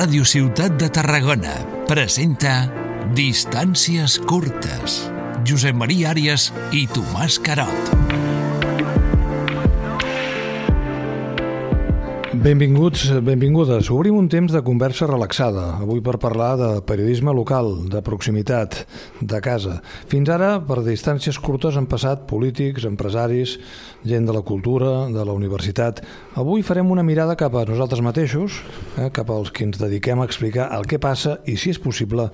Ràdio Ciutat de Tarragona presenta Distàncies curtes. Josep Maria Àrias i Tomàs Carot. Benvinguts, benvingudes. Obrim un temps de conversa relaxada, avui per parlar de periodisme local, de proximitat, de casa. Fins ara, per distàncies curtes, han passat polítics, empresaris, gent de la cultura, de la universitat. Avui farem una mirada cap a nosaltres mateixos, eh, cap als que ens dediquem a explicar el que passa i, si és possible,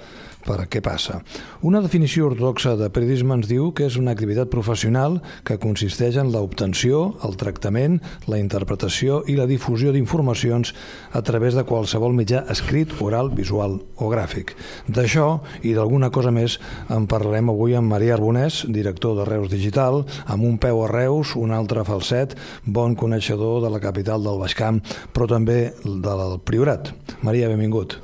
per què passa. Una definició ortodoxa de periodisme ens diu que és una activitat professional que consisteix en l'obtenció, el tractament, la interpretació i la difusió d'informacions a través de qualsevol mitjà escrit, oral, visual o gràfic. D'això i d'alguna cosa més en parlarem avui amb Maria Arbonès, director de Reus Digital, amb un peu a Reus, un altre falset, bon coneixedor de la capital del Baix Camp, però també del Priorat. Maria, benvingut.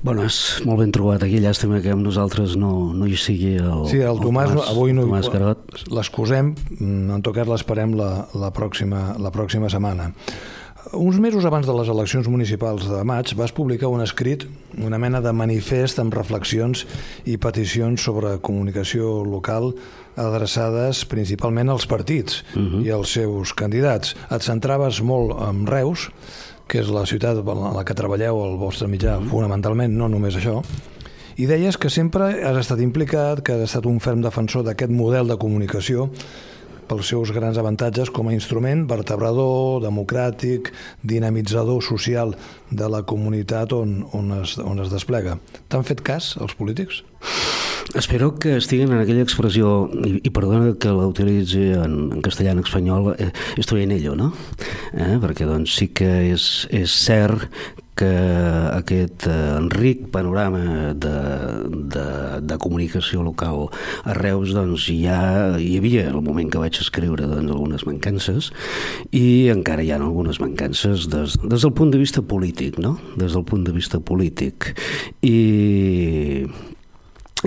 Bones, molt ben trobat aquí, llàstima que amb nosaltres no, no hi sigui el, sí, el, el Tomàs, Tomàs avui no Tomàs Carot. L'excusem, mm, en tot cas l'esperem la, la, pròxima, la pròxima setmana. Uns mesos abans de les eleccions municipals de maig vas publicar un escrit, una mena de manifest amb reflexions i peticions sobre comunicació local adreçades principalment als partits uh -huh. i als seus candidats. Et centraves molt en Reus, que és la ciutat en la que treballeu el vostre mitjà, mm. fonamentalment, no només això, i deies que sempre has estat implicat, que has estat un ferm defensor d'aquest model de comunicació pels seus grans avantatges com a instrument vertebrador, democràtic, dinamitzador social de la comunitat on, on, es, on es desplega. T'han fet cas els polítics? Espero que estiguin en aquella expressió, i, i perdona que la utilitzi en, en castellà en espanyol, eh, estoy en ello, no? Eh, perquè doncs sí que és, és cert que aquest eh, enric panorama de, de, de comunicació local a Reus doncs ja hi havia el moment que vaig escriure doncs, algunes mancances i encara hi ha algunes mancances des, des del punt de vista polític no? des del punt de vista polític i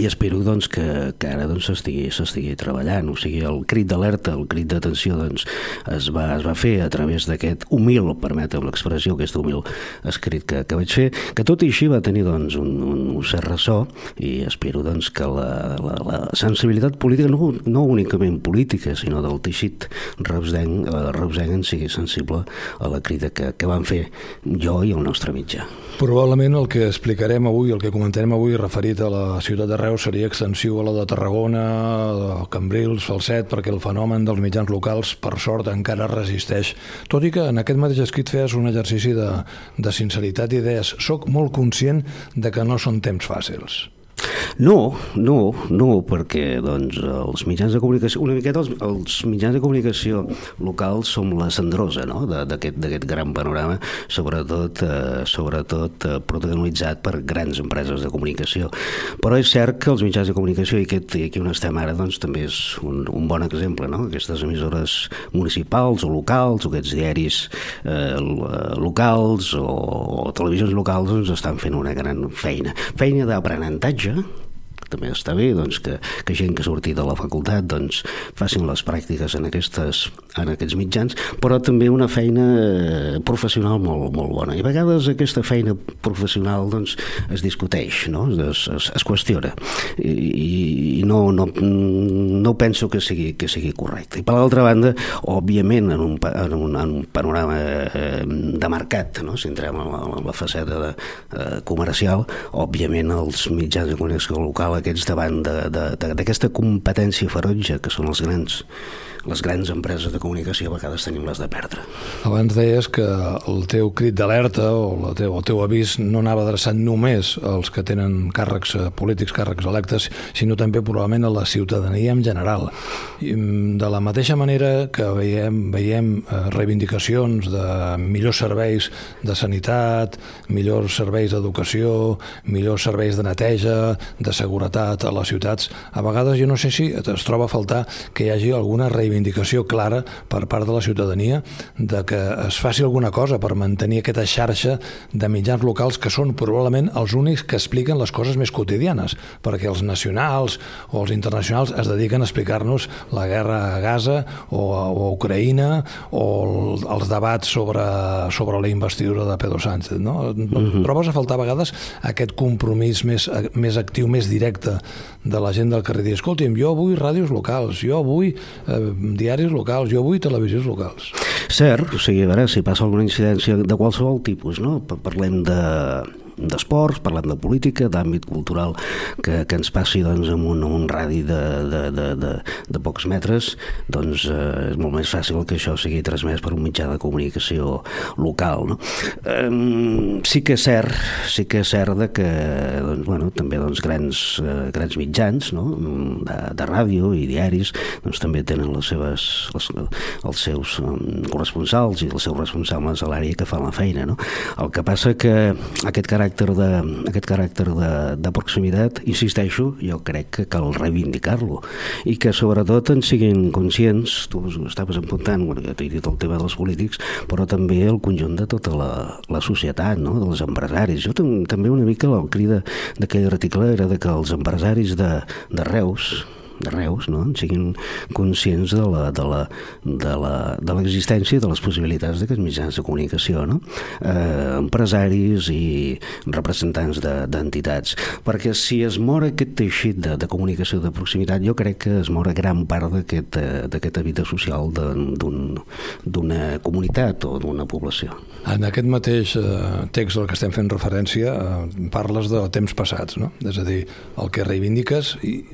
i espero doncs, que, que ara doncs, s'estigui doncs, treballant, o sigui, el crit d'alerta, el crit d'atenció doncs, es, va, es va fer a través d'aquest humil, permeteu l'expressió, aquest humil escrit que, que vaig fer, que tot i així va tenir doncs, un, un cert ressò i espero doncs, que la, la, la sensibilitat política, no, no únicament política, sinó del teixit reusdenc, eh, en sigui sensible a la crida que, que van fer jo i el nostre mitjà. Probablement el que explicarem avui, el que comentarem avui referit a la ciutat de Reus seria extensiu a la de Tarragona, de Cambrils, Falset, perquè el fenomen dels mitjans locals, per sort, encara resisteix. Tot i que en aquest mateix escrit feies un exercici de, de sinceritat i deies soc molt conscient de que no són temps fàcils. No, no, no, perquè doncs, els mitjans de comunicació, una miqueta els, els mitjans de comunicació locals som la cendrosa no? d'aquest gran panorama, sobretot, eh, sobretot eh, protagonitzat per grans empreses de comunicació. Però és cert que els mitjans de comunicació, i aquest, aquí on estem ara, doncs, també és un, un bon exemple, no? aquestes emissores municipals o locals, o aquests diaris eh, locals o, o televisions locals doncs, estan fent una gran feina. Feina d'aprenentatge, també està bé doncs, que, que gent que surti de la facultat doncs, facin les pràctiques en, aquestes, en aquests mitjans, però també una feina eh, professional molt, molt bona. I a vegades aquesta feina professional doncs, es discuteix, no? es, es, es qüestiona, i, i no, no, no penso que sigui, que sigui correcte. I per l'altra banda, òbviament, en un, en un, en un panorama eh, de mercat, no? si entrem en la, en la faceta de, eh, comercial, òbviament els mitjans de comunicació local aquests davant d'aquesta competència ferotge que són els grans les grans empreses de comunicació a vegades tenim les de perdre. Abans deies que el teu crit d'alerta o el teu, el teu avís no anava adreçat només als que tenen càrrecs eh, polítics, càrrecs electes, sinó també probablement a la ciutadania en general. I, mm, de la mateixa manera que veiem, veiem eh, reivindicacions de millors serveis de sanitat, millors serveis d'educació, millors serveis de neteja, de seguretat a les ciutats, a vegades jo no sé si es troba a faltar que hi hagi alguna reivindicació clara per part de la ciutadania de que es faci alguna cosa per mantenir aquesta xarxa de mitjans locals que són probablement els únics que expliquen les coses més quotidianes, perquè els nacionals o els internacionals es dediquen a explicar-nos la guerra a Gaza o a, o a Ucraïna o el, els debats sobre, sobre la investidura de Pedro Sánchez. No? Mm -hmm. Trobes a faltar a vegades aquest compromís més, més actiu, més directe de la gent del carrer dir, escolti'm, jo vull ràdios locals, jo vull eh, diaris locals, jo vull televisions locals. Cert, o sigui, a veure, si passa alguna incidència de qualsevol tipus, no? Parlem de d'esports, parlem de política, d'àmbit cultural, que, que ens passi doncs, amb, un, un radi de, de, de, de, de pocs metres, doncs eh, és molt més fàcil que això sigui transmès per un mitjà de comunicació local. No? Eh, sí que és cert, sí que és cert de que doncs, bueno, també doncs, grans, eh, grans mitjans no? de, de ràdio i diaris doncs, també tenen les seves, les, els seus corresponsals i els seus responsables a l'àrea que fan la feina. No? El que passa que aquest caràcter caràcter de, aquest caràcter de, de proximitat, insisteixo, jo crec que cal reivindicar-lo i que sobretot en siguin conscients, tu estaves apuntant, bueno, ja t'he dit el tema dels polítics, però també el conjunt de tota la, la societat, no? dels empresaris. Jo també una mica la crida d'aquell article era de que els empresaris de, de Reus, de Reus no? siguin conscients de la, de la, de la, de l'existència i de les possibilitats d'aquests mitjans de comunicació, no? eh, empresaris i representants d'entitats. De, perquè si es mor aquest teixit de, de comunicació de proximitat, jo crec que es mor gran part d'aquesta vida social d'una un, comunitat o d'una població. En aquest mateix eh, text al que estem fent referència eh, parles de temps passats, no? És a dir, el que reivindiques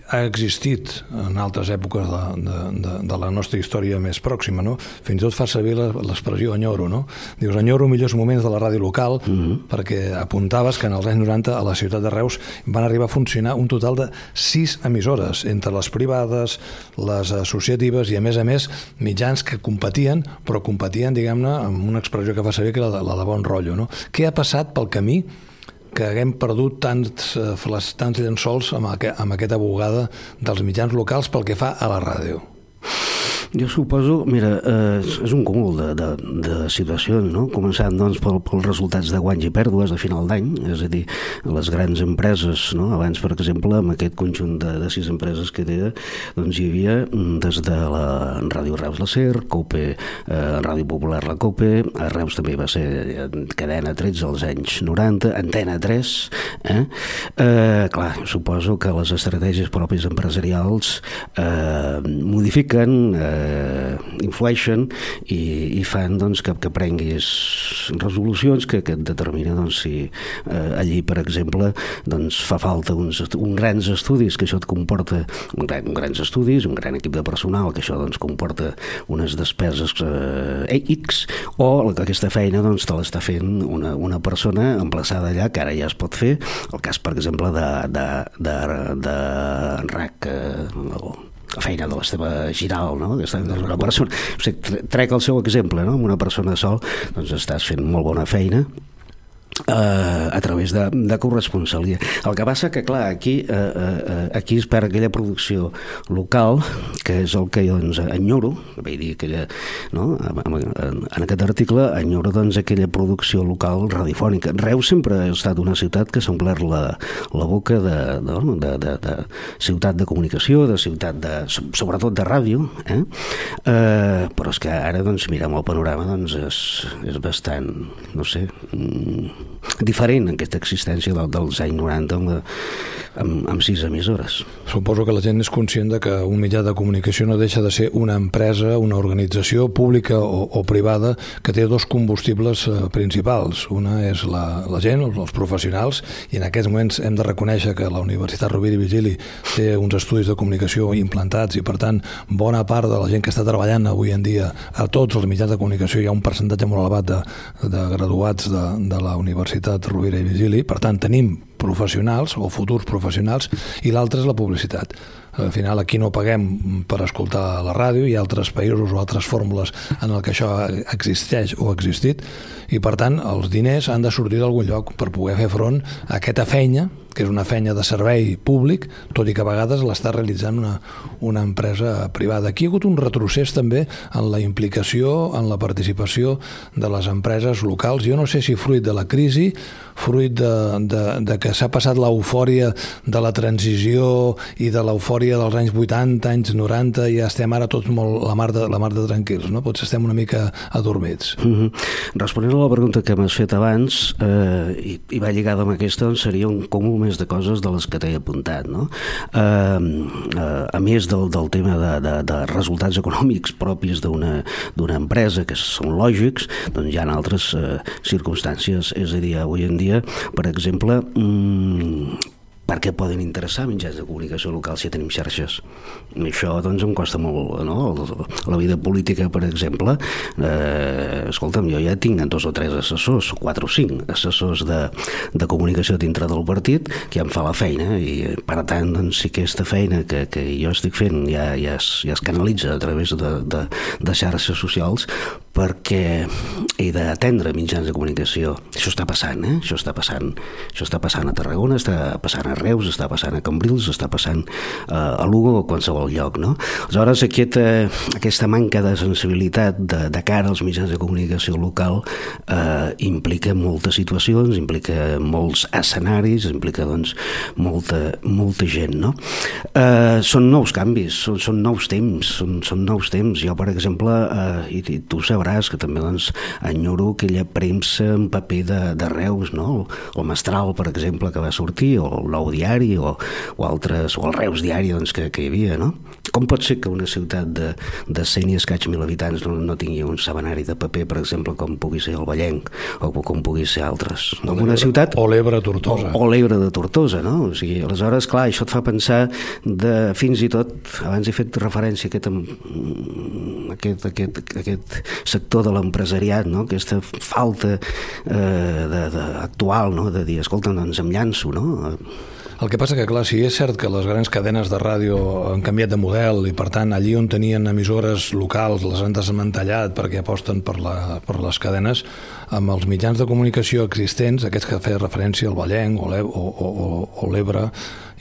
ha existit en altres èpoques de, de, de, de la nostra història més pròxima, no? Fins i tot fa servir l'expressió enyoro, no? Dius, enyoro millors moments de la ràdio local, mm -hmm. perquè apuntaves que en els anys 90 a la ciutat de Reus van arribar a funcionar un total de sis emissores, entre les privades, les associatives i, a més a més, mitjans que competien, però competien, diguem-ne, amb una expressió que fa servir que la de, la de bon rotllo, no? Què ha passat pel camí que haguem perdut tants, eh, tants llençols amb, aquest, amb aquesta bugada dels mitjans locals pel que fa a la ràdio. Jo suposo, mira, eh, és un cúmul de, de, de situacions, no? començant doncs, pel, pels resultats de guanys i pèrdues de final d'any, és a dir, les grans empreses, no? abans, per exemple, amb aquest conjunt de, de sis empreses que té, doncs hi havia mm, des de la Ràdio Reus la SER, COPE, eh, Ràdio Popular la COPE, a Reus també va ser cadena 13 als anys 90, Antena 3, eh? Eh, clar, suposo que les estratègies pròpies empresarials eh, modifiquen eh, eh, influeixen i, i fan doncs, que, que prenguis resolucions que, que et determinen doncs, si eh, allí, per exemple, doncs, fa falta uns, uns grans estudis, que això et comporta un gran, un grans estudis, un gran equip de personal, que això doncs, comporta unes despeses eh, X, o aquesta feina doncs, te l'està fent una, una persona emplaçada allà, que ara ja es pot fer, el cas, per exemple, de, de, de, de RAC, eh, la feina de l'Esteve Giral, no? Aquesta, una persona, o sigui, trec el seu exemple, no? Amb una persona sol, doncs estàs fent molt bona feina, eh, a través de, de corresponsalia. El que passa que, clar, aquí, eh, eh, aquí es perd aquella producció local, que és el que jo doncs, enyoro, vull dir, aquella, no? en, en aquest article enyoro doncs, aquella producció local radiofònica. Reus sempre ha estat una ciutat que s'ha omplert la, la boca de, de, de, de, de ciutat de comunicació, de ciutat de, sobretot de ràdio, eh? Eh, però és que ara, doncs, mirem el panorama, doncs, és, és bastant, no sé, mm, diferent aquesta existència del, dels anys 90 amb, amb, amb sis emissores. Suposo que la gent és conscient de que un mitjà de comunicació no deixa de ser una empresa, una organització pública o, o privada que té dos combustibles eh, principals. Una és la, la gent, els, els professionals, i en aquests moments hem de reconèixer que la Universitat Rovira i Vigili té uns estudis de comunicació implantats i, per tant, bona part de la gent que està treballant avui en dia a tots els mitjans de comunicació hi ha un percentatge molt elevat de, de graduats de, de la Universitat Rovira i Vigili. Per tant, tenim professionals o futurs professionals i l'altre és la publicitat. Al final aquí no paguem per escoltar la ràdio, hi ha altres països o altres fórmules en el que això existeix o ha existit, i per tant els diners han de sortir d'algun lloc per poder fer front a aquesta feina que és una feina de servei públic, tot i que a vegades l'està realitzant una, una empresa privada. Aquí hi ha hagut un retrocés també en la implicació, en la participació de les empreses locals. Jo no sé si fruit de la crisi, fruit de, de, de que s'ha passat l'eufòria de la transició i de l'eufòria dels anys 80, anys 90, i ja estem ara tots molt la mar de, la mar de tranquils, no? Potser estem una mica adormits. Mm -hmm. Responent a la pregunta que m'has fet abans, eh, i, i va lligada amb aquesta, doncs seria un comú més de coses de les que t'he apuntat. No? Eh, eh, a més del, del tema de, de, de resultats econòmics propis d'una empresa, que són lògics, doncs hi ha altres eh, circumstàncies. És a dir, avui en dia, per exemple, mmm, per què poden interessar mitjans de comunicació local si tenim xarxes? I això doncs em costa molt, no? La vida política, per exemple, eh, escolta'm, jo ja tinc dos o tres assessors, quatre o cinc assessors de, de comunicació dintre del partit que ja em fa la feina i per tant, doncs, si aquesta feina que, que jo estic fent ja, ja, es, ja es canalitza a través de, de, de xarxes socials, perquè he d'atendre mitjans de comunicació. Això està passant, eh? Això està passant. Això està passant a Tarragona, està passant a Reus, està passant a Cambrils, està passant eh, a Lugo o a qualsevol lloc, no? Aleshores, aquesta, aquesta manca de sensibilitat de, de cara als mitjans de comunicació local eh, implica moltes situacions, implica molts escenaris, implica, doncs, molta, molta gent, no? Eh, són nous canvis, són, són nous temps, són, són nous temps. Jo, per exemple, eh, i, i tu sabràs sabràs que també doncs, enyoro aquella premsa en paper de, de Reus, no? el, Mestral, per exemple, que va sortir, o el Nou Diari, o, o altres, o el Reus Diari doncs, que, que hi havia. No? Com pot ser que una ciutat de, de 100 i escaig mil habitants no, no tingui un setmanari de paper, per exemple, com pugui ser el Vallenc, o com pugui ser altres? O una ciutat... O l'Ebre Tortosa. O, o l'Ebre de Tortosa, no? O sigui, aleshores, clar, això et fa pensar de, fins i tot, abans he fet referència a aquest, aquest, aquest, aquest sector de l'empresariat, no? aquesta falta eh, de, de, actual no? de dir, escolta, doncs em llanço, no? El que passa que, clar, si és cert que les grans cadenes de ràdio han canviat de model i, per tant, allí on tenien emissores locals les han desmantellat perquè aposten per, la, per les cadenes, amb els mitjans de comunicació existents, aquests que feia referència al Vallenc o l'Ebre,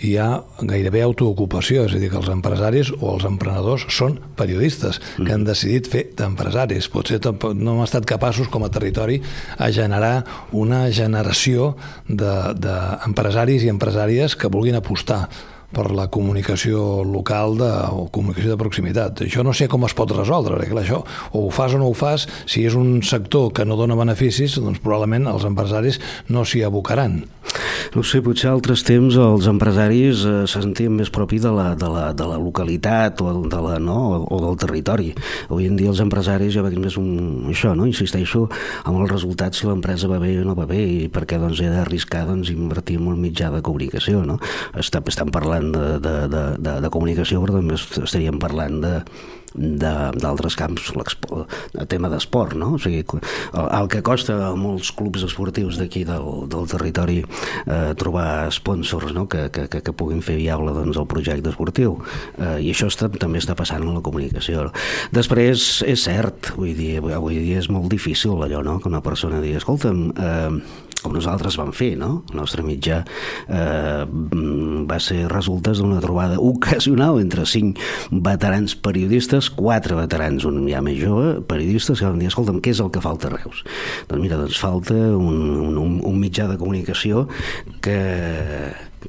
hi ha gairebé autoocupació, és a dir, que els empresaris o els emprenedors són periodistes que han mm. decidit fer d'empresaris. Potser no hem estat capaços com a territori a generar una generació d'empresaris de, i empresàries que vulguin apostar per la comunicació local de, o comunicació de proximitat. Això no sé com es pot resoldre, perquè clar, això o ho fas o no ho fas, si és un sector que no dona beneficis, doncs probablement els empresaris no s'hi abocaran. No sé, potser altres temps els empresaris eh, se sentien més propi de la, de, la, de la localitat o, de la, no, o del territori. Avui en dia els empresaris ja veuen més un, això, no? insisteixo, amb el resultat si l'empresa va bé o no va bé i perquè doncs, he d'arriscar doncs, invertir en un mitjà de comunicació. No? estan parlant parlant de, de, de, de, de comunicació, però també estaríem parlant de d'altres camps, el tema d'esport, no? O sigui, el, el que costa a molts clubs esportius d'aquí del, del territori eh, trobar sponsors no? que, que, que, que puguin fer viable doncs, el projecte esportiu eh, i això està, també està passant en la comunicació. Després, és cert, vull dir, avui dia és molt difícil allò, no? que una persona digui, escolta'm, eh, com nosaltres vam fer, no? El nostre mitjà eh, va ser resultes d'una trobada ocasional entre cinc veterans periodistes, quatre veterans, un ja més jove, periodistes, que van dir, escolta'm, què és el que falta a Reus? Doncs mira, doncs falta un, un, un mitjà de comunicació que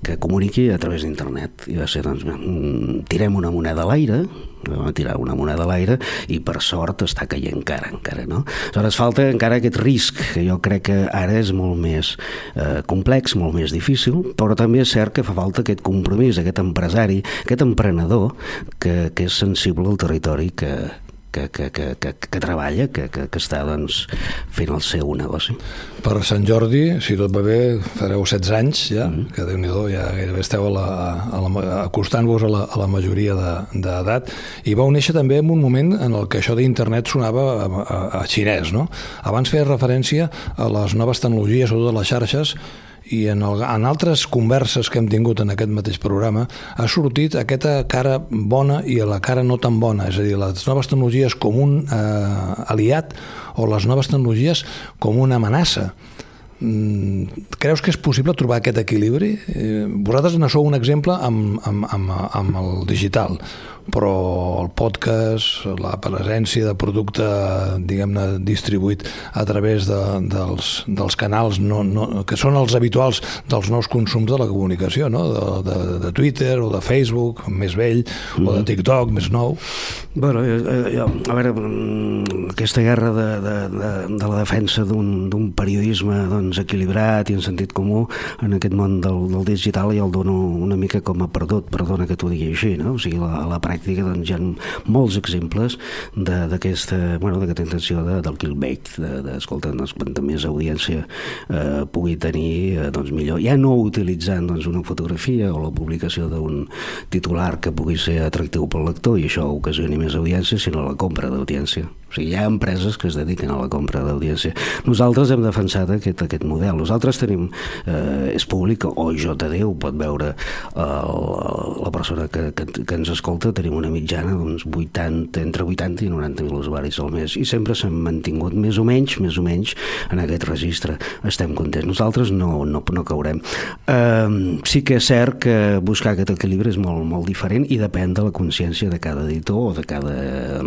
que comuniqui a través d'internet i va ser doncs, mm, tirem una moneda a l'aire vam tirar una moneda a l'aire i per sort està caient encara, encara no? Aleshores falta encara aquest risc que jo crec que ara és molt més eh, complex, molt més difícil però també és cert que fa falta aquest compromís aquest empresari, aquest emprenedor que, que és sensible al territori que, que, que, que, que, que treballa, que, que, que està doncs, fent el seu negoci. Per Sant Jordi, si tot va bé, fareu 16 anys ja, mm -hmm. que déu nhi ja gairebé esteu a la, a la, acostant-vos a, la, a la majoria d'edat, de, i vau néixer també en un moment en el que això d'internet sonava a, a, a xinès, no? Abans feia referència a les noves tecnologies, sobretot les xarxes, i en, el, en altres converses que hem tingut en aquest mateix programa ha sortit aquesta cara bona i la cara no tan bona, és a dir, les noves tecnologies com un eh, aliat o les noves tecnologies com una amenaça. Mm, creus que és possible trobar aquest equilibri? Eh, vosaltres ne sou un exemple amb, amb, amb, amb el digital però el podcast, la presència de producte, diguem-ne, distribuït a través de, dels, dels canals no, no, que són els habituals dels nous consums de la comunicació, no? de, de, de Twitter o de Facebook, més vell, mm. o de mm. TikTok, més nou. Bueno, jo, eh, jo, a veure, mm, aquesta guerra de, de, de, de la defensa d'un periodisme doncs, equilibrat i en sentit comú en aquest món del, del digital ja el dono una mica com a perdut, perdona que t'ho digui així, no? o sigui, la, la pràctica pràctica doncs, hi ha molts exemples d'aquesta bueno, intenció de, del clickbait, d'escolta, de, doncs, quanta més audiència eh, pugui tenir, eh, doncs millor. Ja no utilitzant doncs, una fotografia o la publicació d'un titular que pugui ser atractiu pel lector i això ocasioni més audiència, sinó la compra d'audiència. O sigui, hi ha empreses que es dediquen a la compra d'audiència. Nosaltres hem defensat aquest, aquest model. Nosaltres tenim, eh, és públic, o JD ho pot veure eh, la persona que, que, que ens escolta, tenim una mitjana d'uns 80, entre 80 i 90.000 usuaris al mes i sempre s'han mantingut més o menys, més o menys en aquest registre. Estem contents. Nosaltres no, no, no caurem. Eh, sí que és cert que buscar aquest equilibri és molt, molt diferent i depèn de la consciència de cada editor o de cada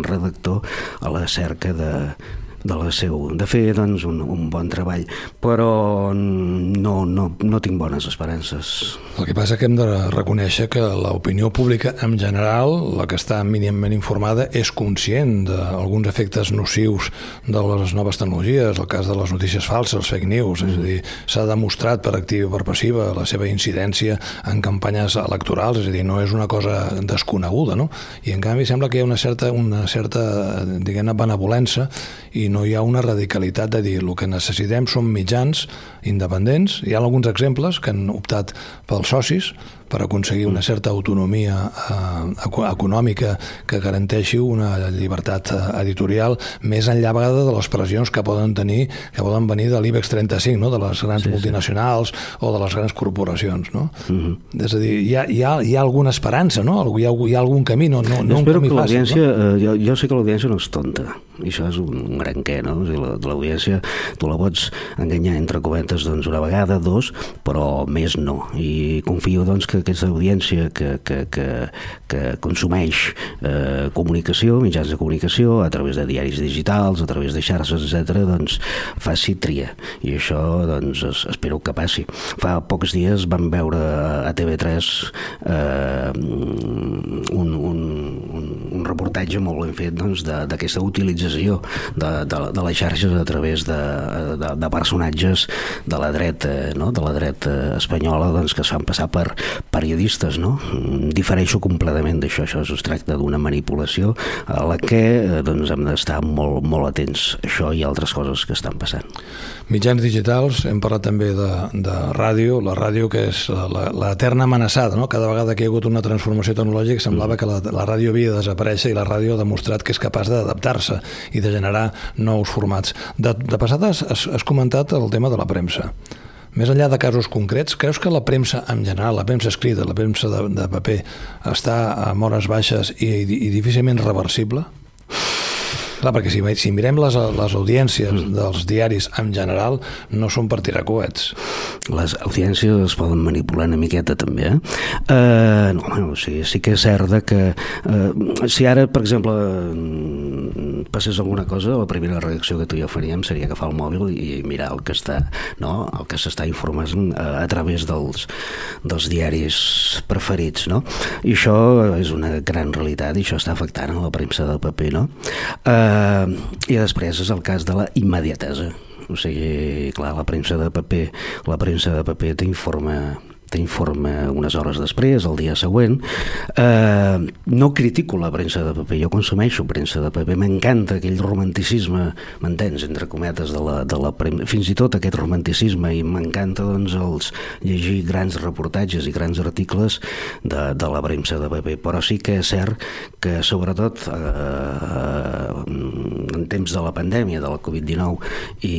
redactor a la cerca de, de la seu, de fer doncs, un, un bon treball, però no, no, no tinc bones esperances. El que passa que hem de reconèixer que l'opinió pública en general, la que està mínimament informada, és conscient d'alguns efectes nocius de les noves tecnologies, el cas de les notícies falses, els fake news, és a dir, s'ha demostrat per activa i per passiva la seva incidència en campanyes electorals, és a dir, no és una cosa desconeguda, no? I en canvi sembla que hi ha una certa, una certa diguem-ne, benevolença i no hi ha una radicalitat de dir el que necessitem són mitjans independents. Hi ha alguns exemples que han optat pels socis per aconseguir una certa autonomia eh, econòmica que garanteixi una llibertat eh, editorial més enllà a vegades de les pressions que poden tenir que poden venir de l'IBEX 35, no? de les grans sí, multinacionals sí. o de les grans corporacions. No? Uh mhm. -huh. És a dir, hi ha, hi, ha, hi ha alguna esperança, no? hi, ha, hi ha algun camí, no, no, no un camí que fàcil. No? Eh, jo, jo sé que l'audiència no és tonta, i això és un gran què, no? O sigui, l'audiència tu la pots enganyar entre cometes doncs, una vegada, dos, però més no. I confio doncs, que aquesta audiència que, que, que, que consumeix eh, comunicació, mitjans de comunicació, a través de diaris digitals, a través de xarxes, etc., doncs faci tria. I això doncs, espero que passi. Fa pocs dies vam veure a TV3 eh, un, un reportatge molt ben fet d'aquesta doncs, utilització de, de, de les xarxes a través de, de, de personatges de la dreta, no? de la dreta espanyola doncs, que es fan passar per, periodistes, no? Difereixo completament d'això, això es tracta d'una manipulació a la que eh, doncs, hem d'estar molt, molt atents a això i altres coses que estan passant. Mitjans digitals, hem parlat també de, de ràdio, la ràdio que és l'eterna amenaçada, no? Cada vegada que hi ha hagut una transformació tecnològica semblava que la, la ràdio havia de desaparèixer i la ràdio ha demostrat que és capaç d'adaptar-se i de generar nous formats. De, de passada has, has comentat el tema de la premsa. Més enllà de casos concrets, creus que la premsa en general, la premsa escrita, la premsa de, de paper, està a hores baixes i, i difícilment reversible? Clar, perquè si, si mirem les, les audiències mm. dels diaris en general, no són per tirar coets. Les audiències es poden manipular una miqueta també, eh? Uh, no, bueno, sí, sí que és cert que uh, si ara, per exemple, passés alguna cosa, la primera reacció que tu jo faríem seria agafar el mòbil i mirar el que està, no? el que s'està informant a, a través dels, dels diaris preferits, no? I això és una gran realitat i això està afectant a la premsa del paper, no? Eh, I després és el cas de la immediatesa. O sigui, clar, la premsa de paper, la premsa de paper t'informa t'informa unes hores després, el dia següent. Eh, no critico la premsa de paper, jo consumeixo premsa de paper, m'encanta aquell romanticisme, m'entens, entre cometes, de la, de la premsa, fins i tot aquest romanticisme, i m'encanta doncs, els, llegir grans reportatges i grans articles de, de la premsa de paper, però sí que és cert que sobretot eh, en temps de la pandèmia, de la Covid-19 i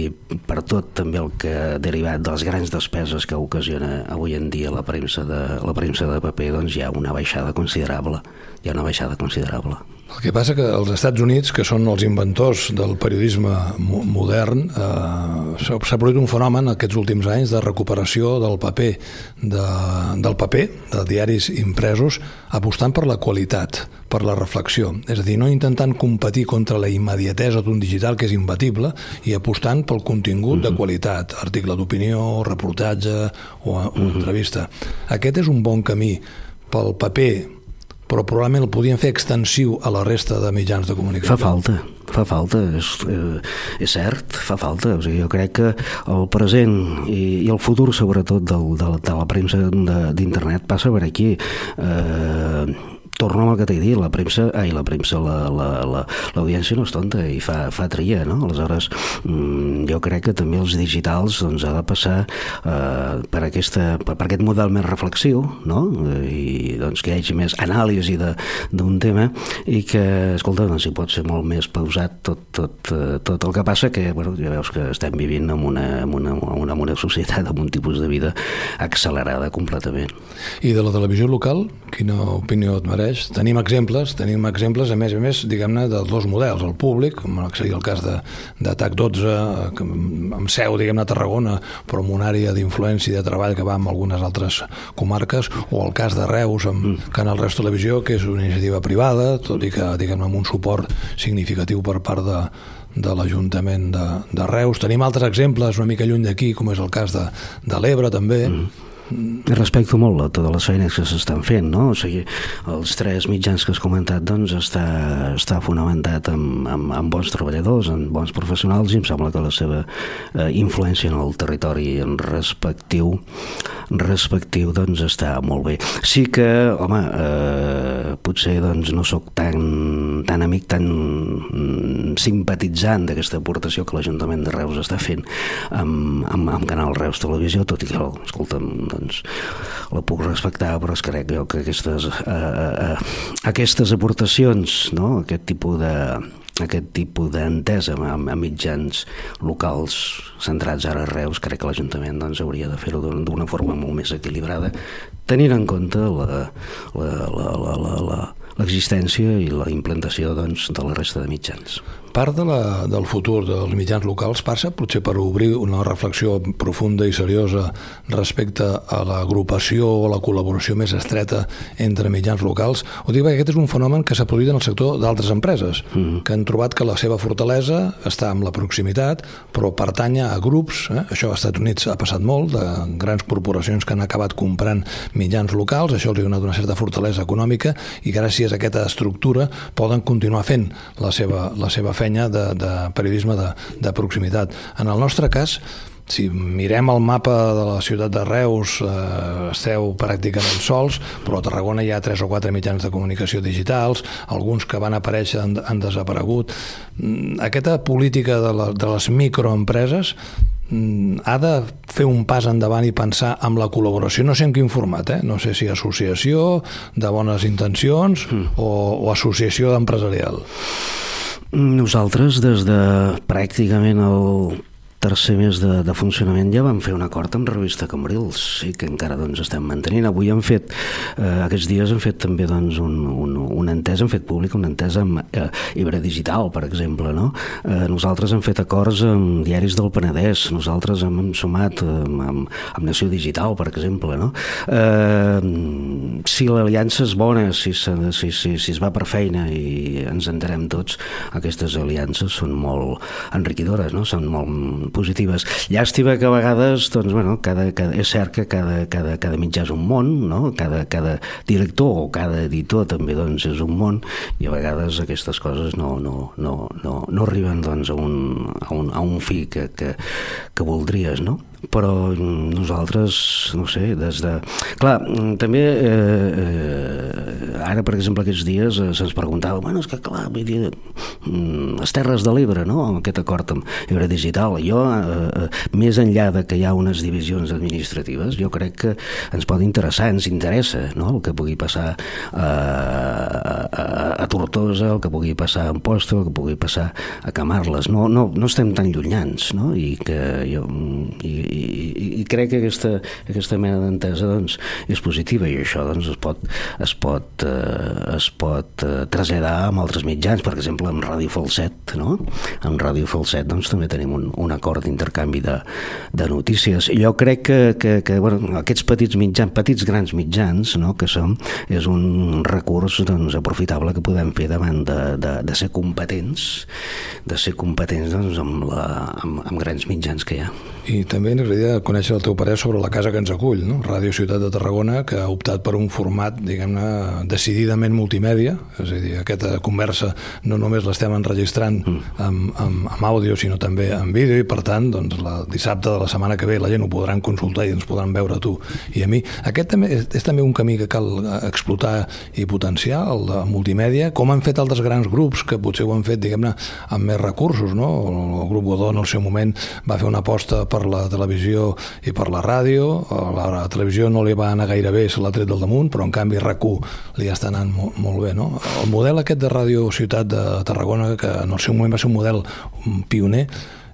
per tot també el que derivat de les grans despeses que ocasiona avui en dia la premsa de, la premsa de paper, doncs hi ha una baixada considerable. Hi ha una baixada considerable. El que passa que els Estats Units, que són els inventors del periodisme modern, eh, s'ha produït un fenomen aquests últims anys de recuperació del paper, de, del paper, de diaris impresos, apostant per la qualitat, per la reflexió. És a dir, no intentant competir contra la immediatesa d'un digital que és imbatible i apostant pel contingut mm -hmm. de mhm. qualitat, article d'opinió, reportatge o, o mm -hmm. entrevista. Aquest és un bon camí pel paper però probablement el podien fer extensiu a la resta de mitjans de comunicació. Fa falta, fa falta, és, eh, és cert, fa falta. O sigui, jo crec que el present i, i el futur, sobretot, del, de, de la premsa d'internet passa per aquí. Eh, torno al que t'he dit, la premsa, ai, la premsa, l'audiència la, la, no és tonta i fa, fa tria, no? Aleshores, mm, jo crec que també els digitals doncs, ha de passar eh, per, aquesta, per, per aquest model més reflexiu, no? I doncs, que hi hagi més anàlisi d'un tema i que, escolta, doncs, hi pot ser molt més pausat tot, tot, eh, tot el que passa que, bueno, ja veus que estem vivint en una, en una, en una, en una societat amb un tipus de vida accelerada completament. I de la televisió local, quina opinió et mereix? Serveix. Tenim exemples, tenim exemples, a més a més, diguem-ne, de dos models. El públic, com seria el cas de, de TAC 12, que, amb seu, diguem-ne, a Tarragona, però amb una àrea d'influència i de treball que va amb algunes altres comarques, o el cas de Reus, amb mm. Canal Reus Televisió, que és una iniciativa privada, tot i que, diguem-ne, amb un suport significatiu per part de, de l'Ajuntament de, de Reus. Tenim altres exemples una mica lluny d'aquí, com és el cas de, de l'Ebre també, mm Respecto molt a totes les feines que s'estan fent, no? O sigui, els tres mitjans que has comentat, doncs, està, està fonamentat en, en, en bons treballadors, en bons professionals, i em sembla que la seva eh, influència en el territori en respectiu, respectiu, doncs, està molt bé. Sí que, home, eh, potser, doncs, no sóc tan, tan amic, tan mm, simpatitzant d'aquesta aportació que l'Ajuntament de Reus està fent amb, amb, amb Canal Reus Televisió, tot i que, escolta'm, doncs la puc respectar, però es crec jo que aquestes, eh, eh, eh, aquestes aportacions, no? aquest tipus de aquest tipus d'entesa amb, amb mitjans locals centrats ara a Reus, crec que l'Ajuntament doncs, hauria de fer-ho d'una forma molt més equilibrada, tenint en compte la, la, la, la, la, la, l'existència i la implantació doncs, de la resta de mitjans. Part de la, del futur dels mitjans locals passa potser per obrir una reflexió profunda i seriosa respecte a l'agrupació o la col·laboració més estreta entre mitjans locals. Ho dic perquè aquest és un fenomen que s'ha produït en el sector d'altres empreses, mm -hmm. que han trobat que la seva fortalesa està amb la proximitat, però pertanya a grups, eh? això als Estats Units ha passat molt, de grans corporacions que han acabat comprant mitjans locals, això els ha donat una certa fortalesa econòmica i gràcies a aquesta estructura poden continuar fent la seva, la seva feina fenya de, de periodisme de, de proximitat. En el nostre cas, si mirem el mapa de la ciutat de Reus, eh, esteu pràcticament sols, però a Tarragona hi ha tres o quatre mitjans de comunicació digitals, alguns que van aparèixer han, han desaparegut. Mm, aquesta política de, la, de les microempreses mm, ha de fer un pas endavant i pensar amb la col·laboració, no sé en quin format, eh? no sé si associació de bones intencions mm. o, o associació empresarial. Nosaltres, des de pràcticament el tercer mes de, de funcionament ja vam fer un acord amb Revista Cambrils i que encara doncs, estem mantenint. Avui hem fet, eh, aquests dies hem fet també doncs, un, un, una entesa, hem fet públic una entesa amb eh, Ibre Digital, per exemple. No? Eh, nosaltres hem fet acords amb diaris del Penedès, nosaltres hem, hem sumat amb, amb, amb Nació Digital, per exemple. No? Eh, si l'aliança és bona, si, si, si, si es va per feina i ens entenem tots, aquestes aliances són molt enriquidores, no? són molt positives. Llàstima que a vegades, doncs, bueno, cada, cada, és cert que cada, cada, cada mitjà és un món, no? cada, cada director o cada editor també doncs, és un món i a vegades aquestes coses no, no, no, no, no arriben doncs, a, un, a, un, a un fi que, que, que voldries, no? Però nosaltres, no sé, des de... Clar, també eh, eh, ara, per exemple, aquests dies eh, se'ns preguntava, bueno, és que clar, vull dir, mm, les Terres de l'Ebre, no?, amb aquest acord amb Ebre Digital, jo, eh, eh, més enllà de que hi ha unes divisions administratives, jo crec que ens pot interessar, ens interessa, no?, el que pugui passar a, a, a Tortosa, el que pugui passar a Amposta, el que pugui passar a Camarles, no, no, no estem tan llunyans, no?, i que jo... I, i, i crec que aquesta, aquesta mena d'entesa doncs, és positiva i això doncs, es pot, es pot, eh, es pot eh, traslladar amb altres mitjans, per exemple amb Ràdio Falset no? amb Ràdio Falset doncs, també tenim un, un acord d'intercanvi de, de notícies jo crec que, que, que bueno, aquests petits mitjans, petits grans mitjans no? que som, és un recurs doncs, aprofitable que podem fer davant de, de, de ser competents de ser competents doncs, amb, la, amb, amb grans mitjans que hi ha. I també m'agradaria conèixer el teu parer sobre la casa que ens acull, no? Ràdio Ciutat de Tarragona, que ha optat per un format, diguem-ne, decididament multimèdia, és a dir, aquesta conversa no només l'estem enregistrant mm. amb, amb, amb àudio, sinó també amb vídeo, i per tant, doncs, la dissabte de la setmana que ve la gent ho podran consultar i ens podran veure tu i a mi. Aquest també és, és també un camí que cal explotar i potenciar, el de multimèdia, com han fet altres grans grups que potser ho han fet, diguem-ne, amb més recursos, no? El grup Godó en el seu moment va fer una aposta per la televisió i per la ràdio, la, la televisió no li va anar gaire bé, se l'ha tret del damunt, però en canvi rac li està anant molt, molt bé. No? El model aquest de Ràdio Ciutat de Tarragona, que en el seu moment va ser un model pioner,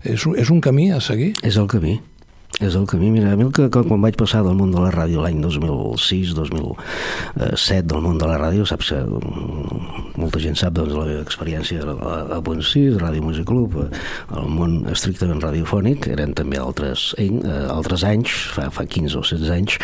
és, és un camí a seguir? És el camí és el camí. Mira, a mi el que, quan vaig passar del món de la ràdio l'any 2006, 2007 del món de la ràdio, saps mm, molta gent sap doncs, la meva experiència a, a Punt 6, Ràdio Music Club, eh, el món estrictament radiofònic, eren també altres, eh, altres anys, fa, fa 15 o 16 anys,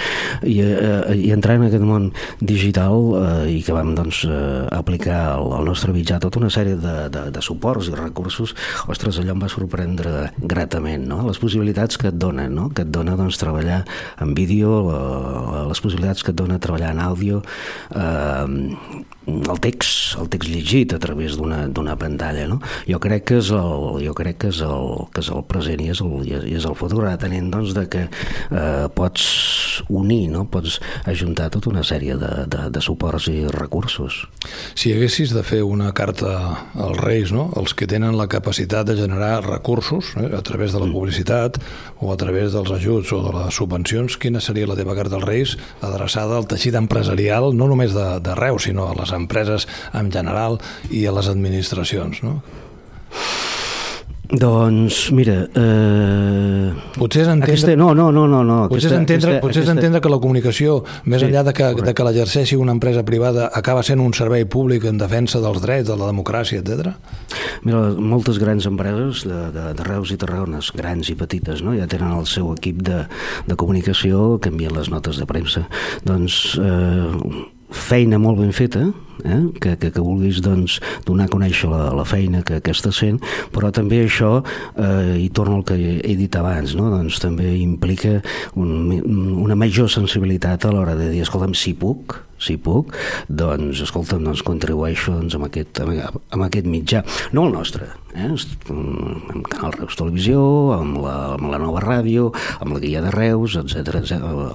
i, eh, i entrar en aquest món digital eh, i que vam doncs, eh, aplicar al, al nostre mitjà tota una sèrie de, de, de suports i recursos, ostres, allò em va sorprendre gratament, no? les possibilitats que et donen, no? Que et dona doncs, treballar en vídeo, la, les possibilitats que et dona treballar en àudio, eh, el text, el text llegit a través d'una pantalla, no? Jo crec que és el, jo crec que és el, que és el present i és el, i és el futur, atenent doncs de que eh, pots unir, no? Pots ajuntar tota una sèrie de, de, de suports i recursos. Si haguessis de fer una carta als Reis, no? Els que tenen la capacitat de generar recursos eh, a través de la mm. publicitat o a través dels ajuts o de les subvencions, quina seria la teva carta als Reis adreçada al teixit empresarial, no només de, de Reus, sinó a les empreses en general i a les administracions, no? Doncs, mira... Eh... Potser és entendre... Aquesta, no, no, no, no, no. Potser, aquesta, és entendre, aquesta, potser aquesta... és entendre que la comunicació, més sí, enllà de que, de que l'exerceixi una empresa privada, acaba sent un servei públic en defensa dels drets, de la democràcia, etc. Mira, moltes grans empreses de, de, de Reus i Tarragones, grans i petites, no? ja tenen el seu equip de, de comunicació que envien les notes de premsa. Doncs eh, feina molt ben feta, eh? que, que, que vulguis doncs, donar a conèixer la, la feina que, que estàs fent, però també això, eh, i torno al que he dit abans, no? doncs també implica un, una major sensibilitat a l'hora de dir, escolta'm, si puc, si puc, doncs, escolta'm, doncs contribueixo doncs, amb, aquest, amb, aquest mitjà. No el nostre, eh? amb Canal Reus Televisió, amb la, amb la nova ràdio, amb la guia de Reus, etc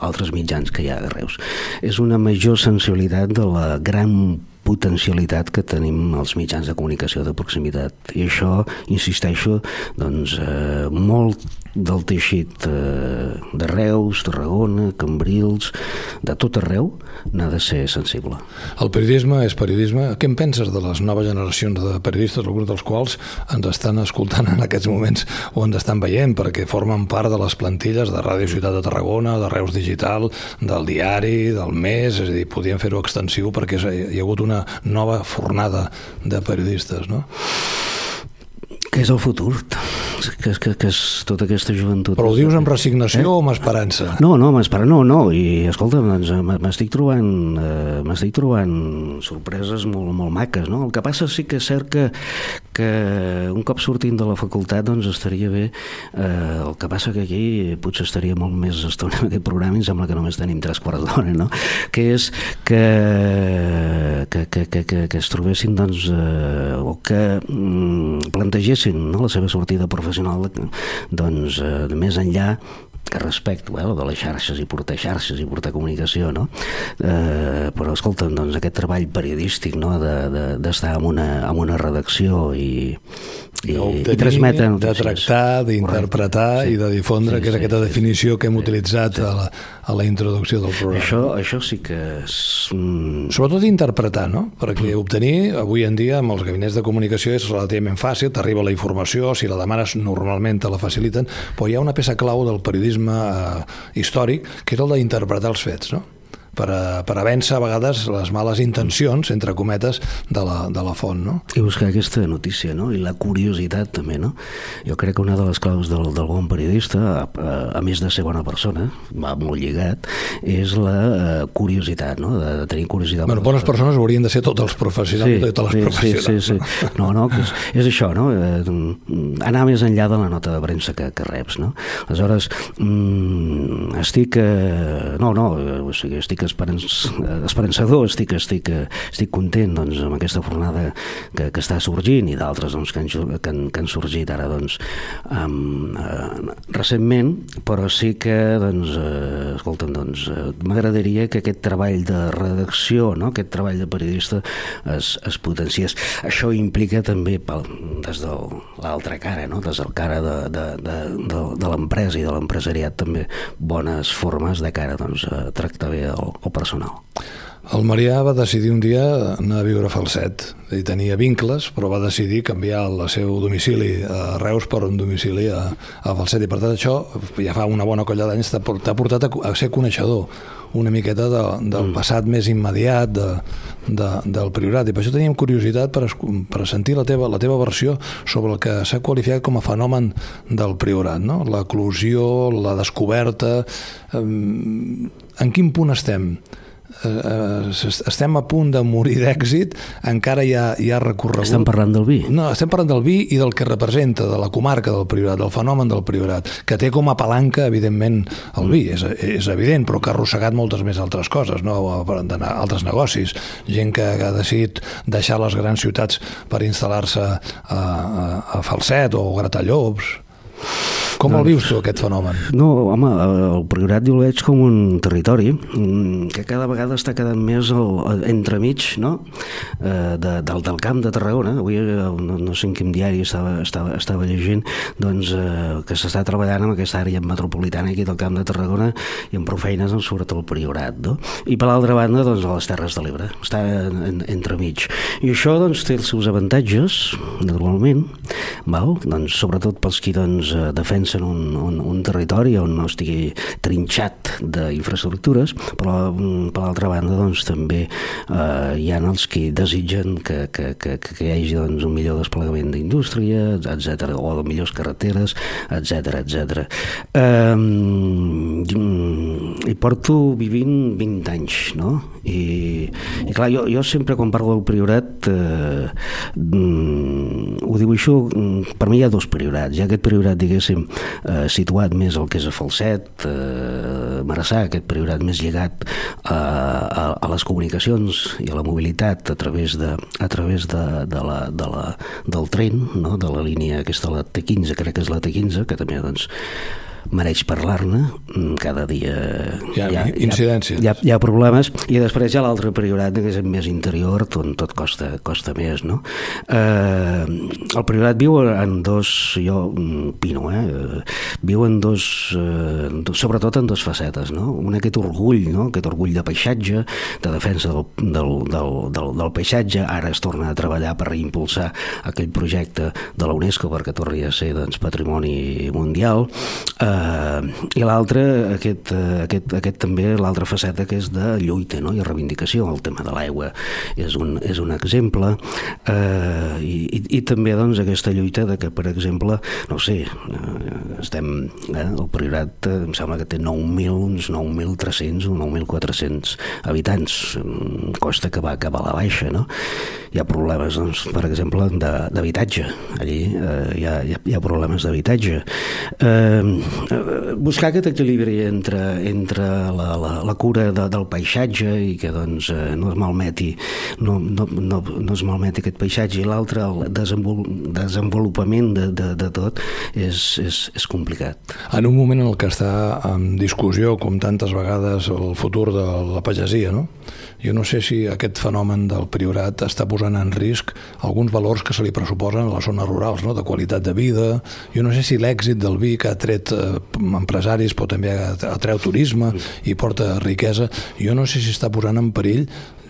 altres mitjans que hi ha de Reus. És una major sensibilitat de la gran potencialitat que tenim els mitjans de comunicació de proximitat i això, insisteixo doncs eh, molt del teixit eh, de Reus, Tarragona, Cambrils de tot arreu n'ha de ser sensible. El periodisme és periodisme. Què en penses de les noves generacions de periodistes, alguns dels quals ens estan escoltant en aquests moments o ens estan veient perquè formen part de les plantilles de Ràdio Ciutat de Tarragona, de Reus Digital, del diari, del mes, és a dir, podien fer-ho extensiu perquè hi ha hagut una nova fornada de periodistes, no? Que és el futur, que, que, que és tota aquesta joventut. Però ho dius amb resignació eh? o amb esperança? No, no, amb esperança, no, no, i escolta, doncs, m'estic trobant, eh, m'estic trobant sorpreses molt, molt maques, no? El que passa sí que és cert que, que un cop sortint de la facultat doncs estaria bé, eh, el que passa que aquí potser estaria molt més estona en aquest programa i em sembla que només tenim tres quarts d'hora, no? Que és que, que, que, que, que, que es trobessin, doncs, eh, o que mm, plantegessin no, la seva sortida professional doncs, eh, més enllà que respecto, eh, de les xarxes i portar xarxes i portar comunicació, no? Eh, però, escolta'm, doncs aquest treball periodístic, no?, d'estar de, de, en, una, en una redacció i, i, i transmetre notícies. De tractar, d'interpretar i de difondre, sí, que és sí, aquesta definició que hem sí, utilitzat sí. a, la, a la introducció del programa. Això, això sí que és... Sobretot interpretar, no? Perquè obtenir, avui en dia, amb els gabinets de comunicació és relativament fàcil, t'arriba la informació, si la demanes normalment te la faciliten, però hi ha una peça clau del periodisme eh, històric, que és el d'interpretar els fets, no? Per a, per a vèncer a vegades les males intencions, entre cometes, de la, de la font. No? I buscar aquesta notícia, no? i la curiositat també. No? Jo crec que una de les claus del, del bon periodista, a, a, a més de ser bona persona, va molt lligat, és la uh, curiositat, no? de, de tenir curiositat. Bueno, bones persones haurien de ser tots els professionals, sí, totes les sí, professionals. Sí, sí, sí. No, no, és, és això, no? Eh, anar més enllà de la nota de premsa que, que reps. No? Aleshores, mm, estic... Eh, no, no, o sigui, estic estic esperanç, esperançador, estic, estic, estic content doncs, amb aquesta fornada que, que està sorgint i d'altres doncs, que, han, que, han, que han sorgit ara doncs, um, uh, recentment, però sí que doncs, uh, escolta'm, doncs, uh, m'agradaria que aquest treball de redacció, no? aquest treball de periodista es, es potenciés. Això implica també pel, des de l'altra cara, no? des del cara de, de, de, de, de l'empresa i de l'empresariat també bones formes de cara doncs, a tractar bé el, o personal? El Marià va decidir un dia anar a viure a Falset. I tenia vincles, però va decidir canviar el seu domicili a Reus per un domicili a, a Falset. I per tant això, ja fa una bona colla d'anys, t'ha portat a, a ser coneixedor una miqueta de, del mm. passat més immediat de, de, del Priorat. I per això teníem curiositat per, per sentir la teva, la teva versió sobre el que s'ha qualificat com a fenomen del Priorat, no? l'eclusió, la descoberta... Eh, en quin punt estem? eh, estem a punt de morir d'èxit, encara hi ha, hi ha recorregut. Estem parlant del vi? No, estem parlant del vi i del que representa, de la comarca del Priorat, del fenomen del Priorat, que té com a palanca, evidentment, el vi, és, és evident, però que ha arrossegat moltes més altres coses, no? altres negocis, gent que ha decidit deixar les grans ciutats per instal·lar-se a, a, a Falset o Gratallops, com el vius tu, aquest fenomen? No, home, el Priorat jo el veig com un territori mm, que cada vegada està quedant més el, entremig no? eh, de, del, del camp de Tarragona. Avui eh, no, no sé en quin diari estava, estava, estava llegint doncs, eh, que s'està treballant en aquesta àrea metropolitana aquí del camp de Tarragona i amb prou feines doncs, sobretot el Priorat. No? I per l'altra banda, doncs, a les Terres de l'Ebre. Està en, en, entremig. I això doncs, té els seus avantatges, normalment, val? Doncs, sobretot pels qui doncs, defensen en un, un, un territori on no estigui trinxat d'infraestructures, però per l'altra banda doncs, també eh, hi ha els que desitgen que, que, que, que hi hagi doncs, un millor desplegament d'indústria, etc o de millors carreteres, etc etc. Eh, i porto vivint 20 anys, no? I, i clar, jo, jo sempre quan parlo del priorat eh, mm, ho això mm, per mi hi ha dos priorats hi ha aquest priorat diguéssim eh, situat més al que és a Falset eh, Marassà, aquest priorat més lligat a, a, a les comunicacions i a la mobilitat a través de, a través de, de la, de la, del tren no? de la línia aquesta la T15, crec que és la T15 que també doncs mereix parlar-ne mm, cada dia hi ha, hi ha incidències hi ha, hi ha problemes i després hi ha l'altre priorat que és més interior on tot costa, costa més no? eh, el priorat viu en dos jo mm, pino eh, viu en dos eh, sobretot en dos facetes no? un aquest orgull no? aquest orgull de paisatge de defensa del, del, del, del, del paisatge ara es torna a treballar per reimpulsar aquell projecte de la UNESCO perquè torni a ser doncs, patrimoni mundial eh, Uh, I l'altre, aquest, uh, aquest, aquest també, l'altra faceta que és de lluita no? i reivindicació, el tema de l'aigua és, un, és un exemple uh, i, i, i també doncs, aquesta lluita de que, per exemple, no sé, uh, estem, eh, el Priorat uh, em sembla que té 9.000, uns 9.300 o 9.400 habitants, costa que va acabar a la baixa, no? Hi ha problemes, doncs, per exemple, d'habitatge. Allí uh, hi, ha, hi ha problemes d'habitatge. Uh, eh, buscar aquest equilibri entre, entre la, la, la cura de, del paisatge i que doncs, eh, no es malmeti no, no, no, no es malmeti aquest paisatge i l'altre, el desenvol, desenvolupament de, de, de tot és, és, és complicat. En un moment en el que està en discussió, com tantes vegades, el futur de la pagesia, no? Jo no sé si aquest fenomen del priorat està posant en risc alguns valors que se li pressuposen a les zones rurals, no? de qualitat de vida. Jo no sé si l'èxit del vi que ha tret eh, empresaris però també atreu turisme i porta riquesa. Jo no sé si està posant en perill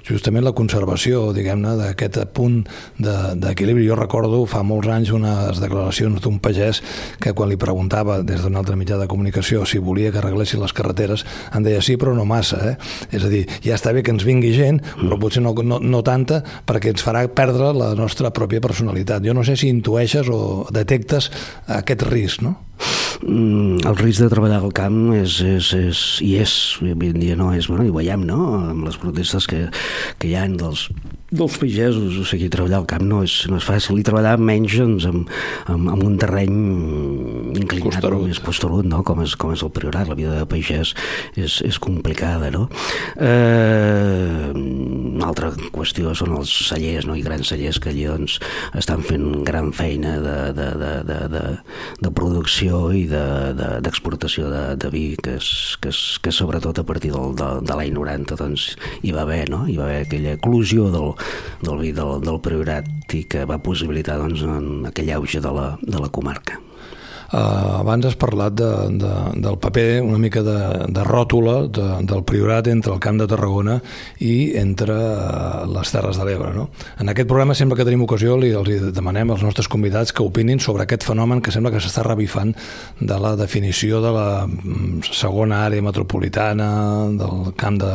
justament la conservació, diguem-ne, d'aquest punt d'equilibri. De, jo recordo fa molts anys unes declaracions d'un pagès que quan li preguntava des d'un altre mitjà de comunicació si volia que arreglessin les carreteres, em deia sí, però no massa. Eh? És a dir, ja està bé que ens vingui gent, però potser no, no, no tanta perquè ens farà perdre la nostra pròpia personalitat. Jo no sé si intueixes o detectes aquest risc, no? Mm, el risc de treballar al camp és, és, és, i és, avui en dia no és, bueno, i veiem, no?, amb les protestes que, que hi ha dels, dels pagesos, o sigui, treballar al camp no és, no és fàcil, i treballar menys doncs, amb, amb, amb un terreny inclinat, posturut. més posturut, no?, com és, com és el priorat, la vida de pagès és, és complicada, no? Eh, una altra qüestió són els cellers, no?, i grans cellers que allí, doncs, estan fent gran feina de, de, de, de, de, de producció i d'exportació de, de, de vi, que, és, que, és, que sobretot a partir del, de, de l'any 90 doncs, hi va haver, no? hi va haver aquella eclusió del, del vi del, del Priorat i que va possibilitar doncs, en aquell auge de la, de la comarca. Uh, abans has parlat de, de, del paper una mica de, de ròtula de, del Priorat entre el Camp de Tarragona i entre uh, les Terres de l'Ebre. No? En aquest programa sempre que tenim ocasió li, els demanem als nostres convidats que opinin sobre aquest fenomen que sembla que s'està revifant de la definició de la mm, segona àrea metropolitana del camp de,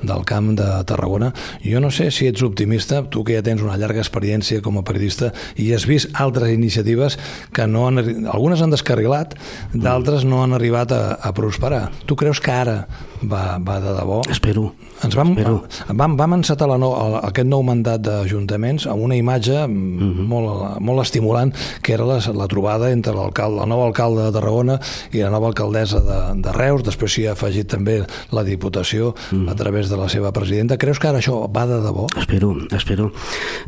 del camp de Tarragona. Jo no sé si ets optimista, tu que ja tens una llarga experiència com a periodista i has vist altres iniciatives que no han... Algunes han descarrilat, d'altres no han arribat a, a prosperar. Tu creus que ara va, va de debò? Espero. Ens vam, Espero. vam, vam encetar la no, aquest nou mandat d'ajuntaments amb una imatge mhm. -huh. molt, molt estimulant, que era la, la trobada entre l'alcalde, el nou alcalde de Tarragona i la nova alcaldessa de, de Reus, després s'hi ha afegit també la Diputació uh -huh. a través de la seva presidenta. Creus que ara això va de debò? Espero, espero.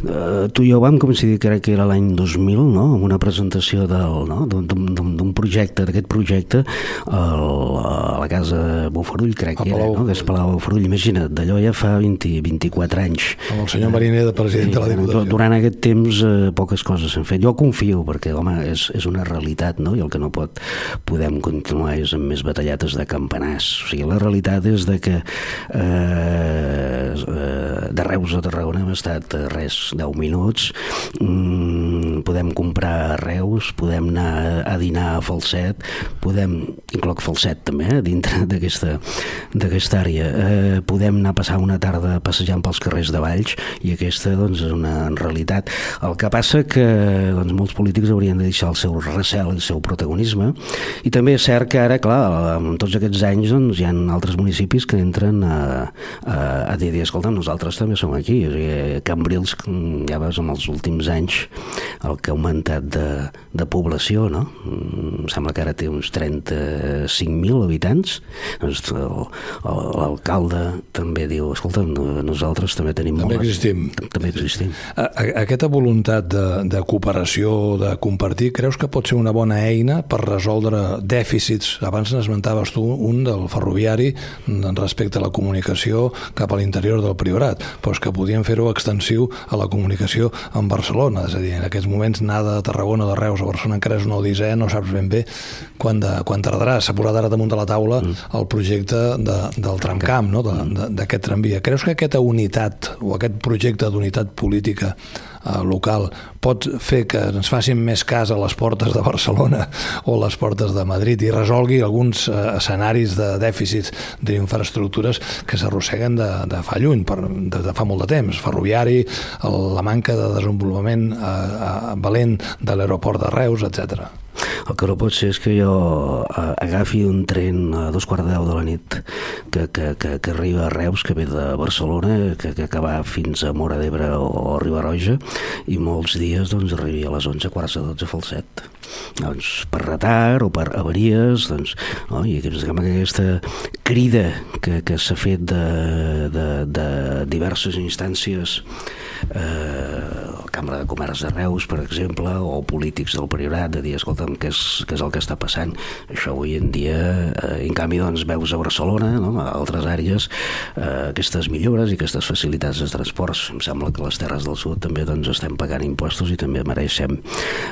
Uh, tu i jo vam coincidir, crec que era l'any 2000, no?, amb una presentació d'un no? projecte, d'aquest projecte, el, a la Casa Bufarull, crec que era, no? és Palau Bufarull. Imagina, d'allò ja fa 20, 24 anys. Amb el senyor Mariner de president sí, de la Diputació. Durant aquest temps eh, poques coses s'han fet. Jo confio, perquè, home, és, és una realitat, no? I el que no pot podem continuar és amb més batallates de campanars. O sigui, la realitat és de que eh, eh, de Reus a Tarragona hem estat eh, res, 10 minuts, mm, podem comprar a Reus, podem anar a dinar a Falset, podem, incloc Falset també, eh, dintre d'aquesta àrea, eh, podem anar a passar una tarda passejant pels carrers de Valls i aquesta doncs, és una realitat. El que passa que doncs, molts polítics haurien de deixar el seu recel, el seu protagonisme i també és cert que ara, clar, amb tots aquests anys doncs, hi ha altres municipis que entren a, a, a dir, escolta, nosaltres també som aquí. O sigui, Cambrils, ja veus, en els últims anys el que ha augmentat de, de població, no? Em sembla que ara té uns 35.000 habitants. Doncs l'alcalde també diu, escolta, nosaltres també tenim també molt... Existim. També existim. A, a, aquesta voluntat de, de cooperació, de compartir, creus que pot ser una bona eina per resoldre dèficits? Abans n'esmentaves tu un del ferroviari respecte a la comunicació cap a l'interior del Priorat, però és que podien fer-ho extensiu a la comunicació amb Barcelona, és a dir, en aquests moments anar de Tarragona, de Reus a Barcelona encara és una odissea, no saps ben bé quan, de, quan tardarà. S'ha posat ara damunt de la taula mm. el projecte de, del tramcamp, no? de, de, d'aquest tramvia. Creus que aquesta unitat o aquest projecte d'unitat política local pot fer que ens facin més cas a les portes de Barcelona o les portes de Madrid i resolgui alguns eh, escenaris de dèficits d'infraestructures que s'arrosseguen de, de fa lluny, per, de, de fa molt de temps. Ferroviari, la manca de desenvolupament eh, eh, valent de l'aeroport de Reus, etc. El que no pot ser és que jo eh, agafi un tren a dos quarts de deu de la nit que, que, que, que arriba a Reus, que ve de Barcelona, que, que, va fins a Mora d'Ebre o, o Ribarroja, i molts dies doncs, arribi a les 11, quarts de 12 falset. Doncs per retard o per avaries, doncs, no? i que aquesta crida que, que s'ha fet de, de, de diverses instàncies eh, la Cambra de Comerç de Reus, per exemple, o polítics del Priorat, de dir, escolta'm, què és, què és el que està passant? Això avui en dia, eh, en canvi, doncs, veus a Barcelona, no? a altres àrees, eh, aquestes millores i aquestes facilitats de transports. Em sembla que les Terres del Sud també doncs, estem pagant impostos i també mereixem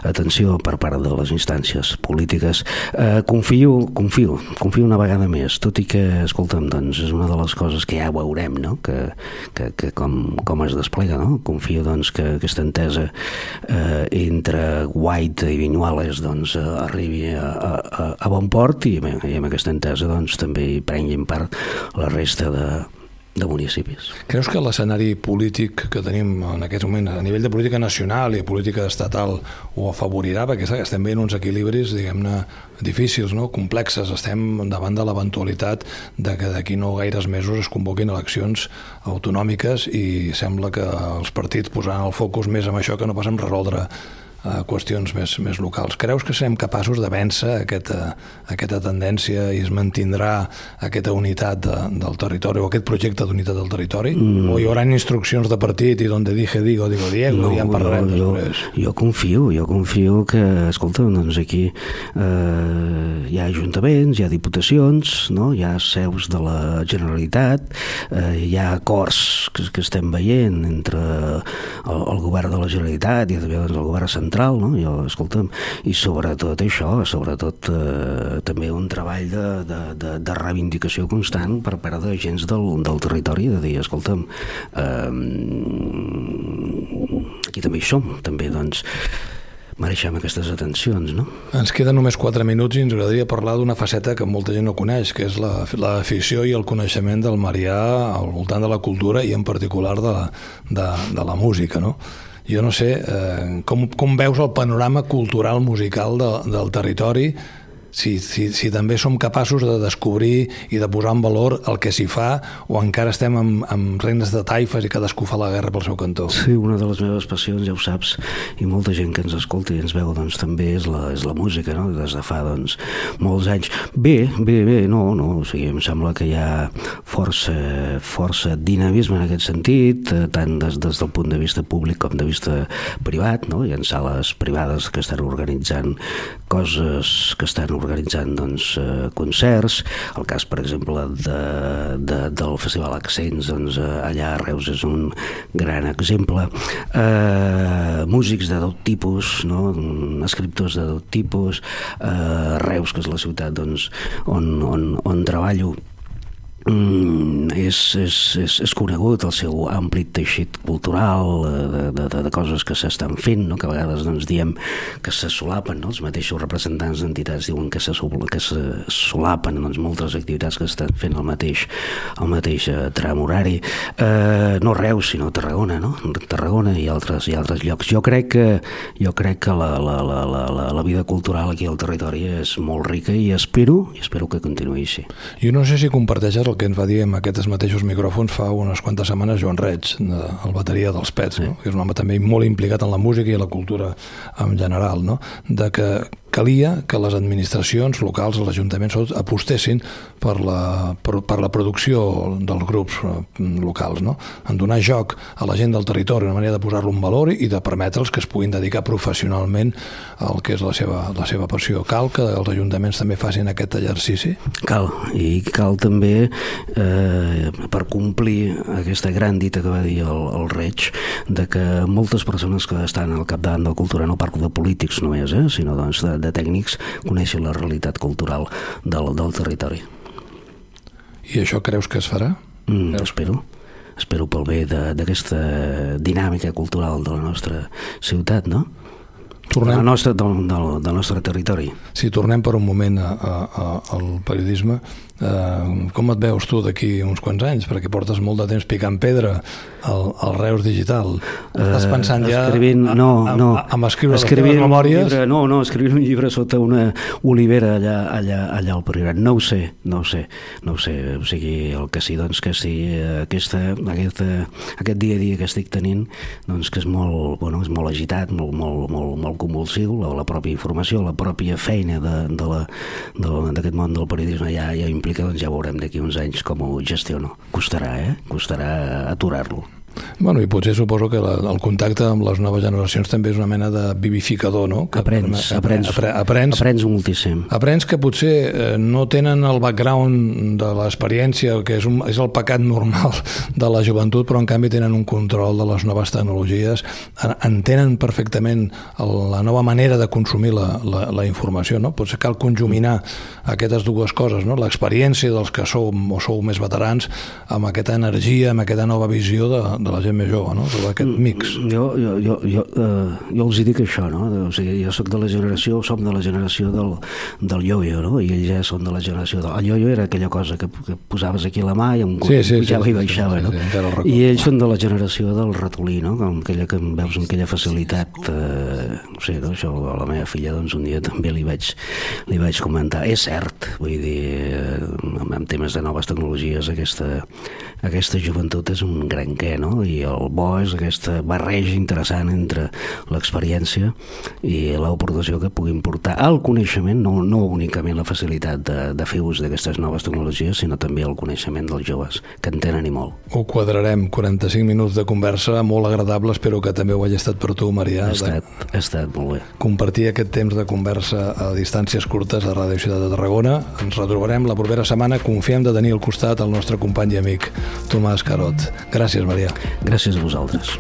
atenció per part de les instàncies polítiques. Eh, confio, confio, confio una vegada més, tot i que, escolta'm, doncs, és una de les coses que ja veurem, no? que, que, que com, com es desplega, no? Confio doncs, que aquesta entesa eh, entre White i Vinyuales doncs, eh, arribi a, a, a bon port i, i amb aquesta entesa doncs, també hi prenguin part la resta de, de municipis. Creus que l'escenari polític que tenim en aquest moment a nivell de política nacional i política estatal ho afavorirà? Perquè estem veient uns equilibris, diguem-ne, difícils, no? complexes. Estem davant de l'eventualitat de que d'aquí no gaires mesos es convoquin eleccions autonòmiques i sembla que els partits posaran el focus més en això que no pas en resoldre a qüestions més, més locals. Creus que serem capaços de vèncer aquesta, aquesta tendència i es mantindrà aquesta unitat de, del territori o aquest projecte d'unitat del territori? Mm. O hi haurà instruccions de partit i donde dije digo, digo Diego, no, ja en parlarem jo, després. Jo, jo confio, jo confio que, escolta, doncs aquí eh, hi ha ajuntaments, hi ha diputacions, no? hi ha seus de la Generalitat, eh, hi ha acords que, que estem veient entre el, el govern de la Generalitat i també doncs, el govern central central, no? Jo, escolta'm, i sobretot això, sobretot eh, també un treball de, de, de, de reivindicació constant per part de gens del, del territori, de dir, escolta'm, eh, aquí també hi som, també, doncs, mereixem aquestes atencions, no? Ens queden només 4 minuts i ens agradaria parlar d'una faceta que molta gent no coneix, que és l'afició la, i el coneixement del Marià al voltant de la cultura i en particular de la, de, de la música, no? Jo no sé, eh, com, com veus el panorama cultural musical de, del territori si, si, si també som capaços de descobrir i de posar en valor el que s'hi fa o encara estem amb, amb regnes de taifes i cadascú fa la guerra pel seu cantó. Sí, una de les meves passions, ja ho saps, i molta gent que ens escolta i ens veu doncs, també és la, és la música, no? des de fa doncs, molts anys. Bé, bé, bé, no, no, o sigui, em sembla que hi ha força, força dinamisme en aquest sentit, eh, tant des, des del punt de vista públic com de vista privat, no? hi ha sales privades que estan organitzant coses que estan organitzant doncs, eh, concerts. El cas, per exemple, de, de, del Festival Accents, doncs, eh, allà a Reus és un gran exemple. Eh, músics de tot tipus, no? escriptors de tot tipus. Eh, Reus, que és la ciutat doncs, on, on, on treballo, Mm, és, és, és, és conegut el seu ampli teixit cultural eh, de, de, de, de coses que s'estan fent, no? que a vegades doncs, diem que se solapen, no? els mateixos representants d'entitats diuen que se, que se solapen doncs, moltes activitats que estan fent el mateix, el mateix eh, tram horari. Eh, no Reus, sinó Tarragona, no? Tarragona i altres, i altres llocs. Jo crec que, jo crec que la, la, la, la, la vida cultural aquí al territori és molt rica i espero, i espero que continuï així. Jo no sé si comparteixes el que ens va dir amb aquests mateixos micròfons fa unes quantes setmanes Joan Reig, el bateria dels Pets, sí. no? que és un home també molt implicat en la música i la cultura en general, no? de que calia que les administracions locals, els ajuntaments, apostessin per la, per, per la producció dels grups eh, locals, no? en donar joc a la gent del territori, una manera de posar-lo en valor i de permetre'ls que es puguin dedicar professionalment al que és la seva, la seva passió. Cal que els ajuntaments també facin aquest exercici? Cal, i cal també eh, per complir aquesta gran dita que va dir el, el Reig, de que moltes persones que estan al capdavant de la cultura, no parlo de polítics només, eh, sinó doncs de, de tècnics, coneixen la realitat cultural del, del territori. I això creus que es farà? Mm, espero espero pel bé d'aquesta dinàmica cultural de la nostra ciutat, no? Tornem... Del, nostre, del, del, del nostre territori. Si tornem per un moment a, a, a, al periodisme, eh, com et veus tu d'aquí uns quants anys? Perquè portes molt de temps picant pedra al, al Reus Digital. Estàs eh, pensant ja escrivint, no, a, no, a, a escriure escrivint les memòries? Llibre, no, no, escrivint un llibre sota una olivera allà, allà, allà al Priorat. No ho sé, no ho sé, no ho sé. O sigui, el que sí, doncs, que sí, aquesta, aquesta, aquest dia a dia que estic tenint, doncs que és molt, bueno, és molt agitat, molt, molt, molt, molt convulsiu, la, la pròpia informació, la pròpia feina d'aquest de, de món del periodisme ja, ja implica implica, doncs ja veurem d'aquí uns anys com ho gestiono. Costarà, eh? Costarà aturar-lo. Bueno, i potser suposo que la, el contacte amb les noves generacions també és una mena de vivificador, no? Que aprens, aprens, apre, aprens, aprens moltíssim. Aprens que potser eh, no tenen el background de l'experiència, que és, un, és el pecat normal de la joventut, però en canvi tenen un control de les noves tecnologies, entenen perfectament el, la nova manera de consumir la, la, la informació, no? Potser cal conjuminar aquestes dues coses, no? L'experiència dels que sou o sou més veterans amb aquesta energia, amb aquesta nova visió de, de la gent més jove, no? Sobre aquest mm, mix. Jo, jo, jo, jo, uh, jo els dic això, no? O sigui, jo sóc de la generació, som de la generació del, del yo-yo, no? I ells ja són de la generació del... El yo-yo era aquella cosa que, que posaves aquí la mà i un sí, sí, pujava sí, i baixava, sí, sí, no? Sí, I ells són de la generació del ratolí, no? Com aquella que veus amb aquella facilitat, eh, no sé, no? això a la meva filla, doncs un dia també li vaig, li vaig comentar. És cert, vull dir, eh, en temes de noves tecnologies, aquesta, aquesta joventut és un gran què, no? I el bo és aquesta barreja interessant entre l'experiència i l'aportació que puguin portar al coneixement, no, no únicament la facilitat de, de fer ús d'aquestes noves tecnologies, sinó també el coneixement dels joves, que en tenen i molt. Ho quadrarem, 45 minuts de conversa molt agradable, espero que també ho hagi estat per tu, Marià. Ha estat, ha estat molt bé. Compartir aquest temps de conversa a distàncies curtes a Ràdio Ciutat de Tarragona. Ens retrobarem la propera setmana. Confiem de tenir al costat el nostre company i amic, Tomàs Carot. Gràcies, Marià. Gràcies a vosaltres.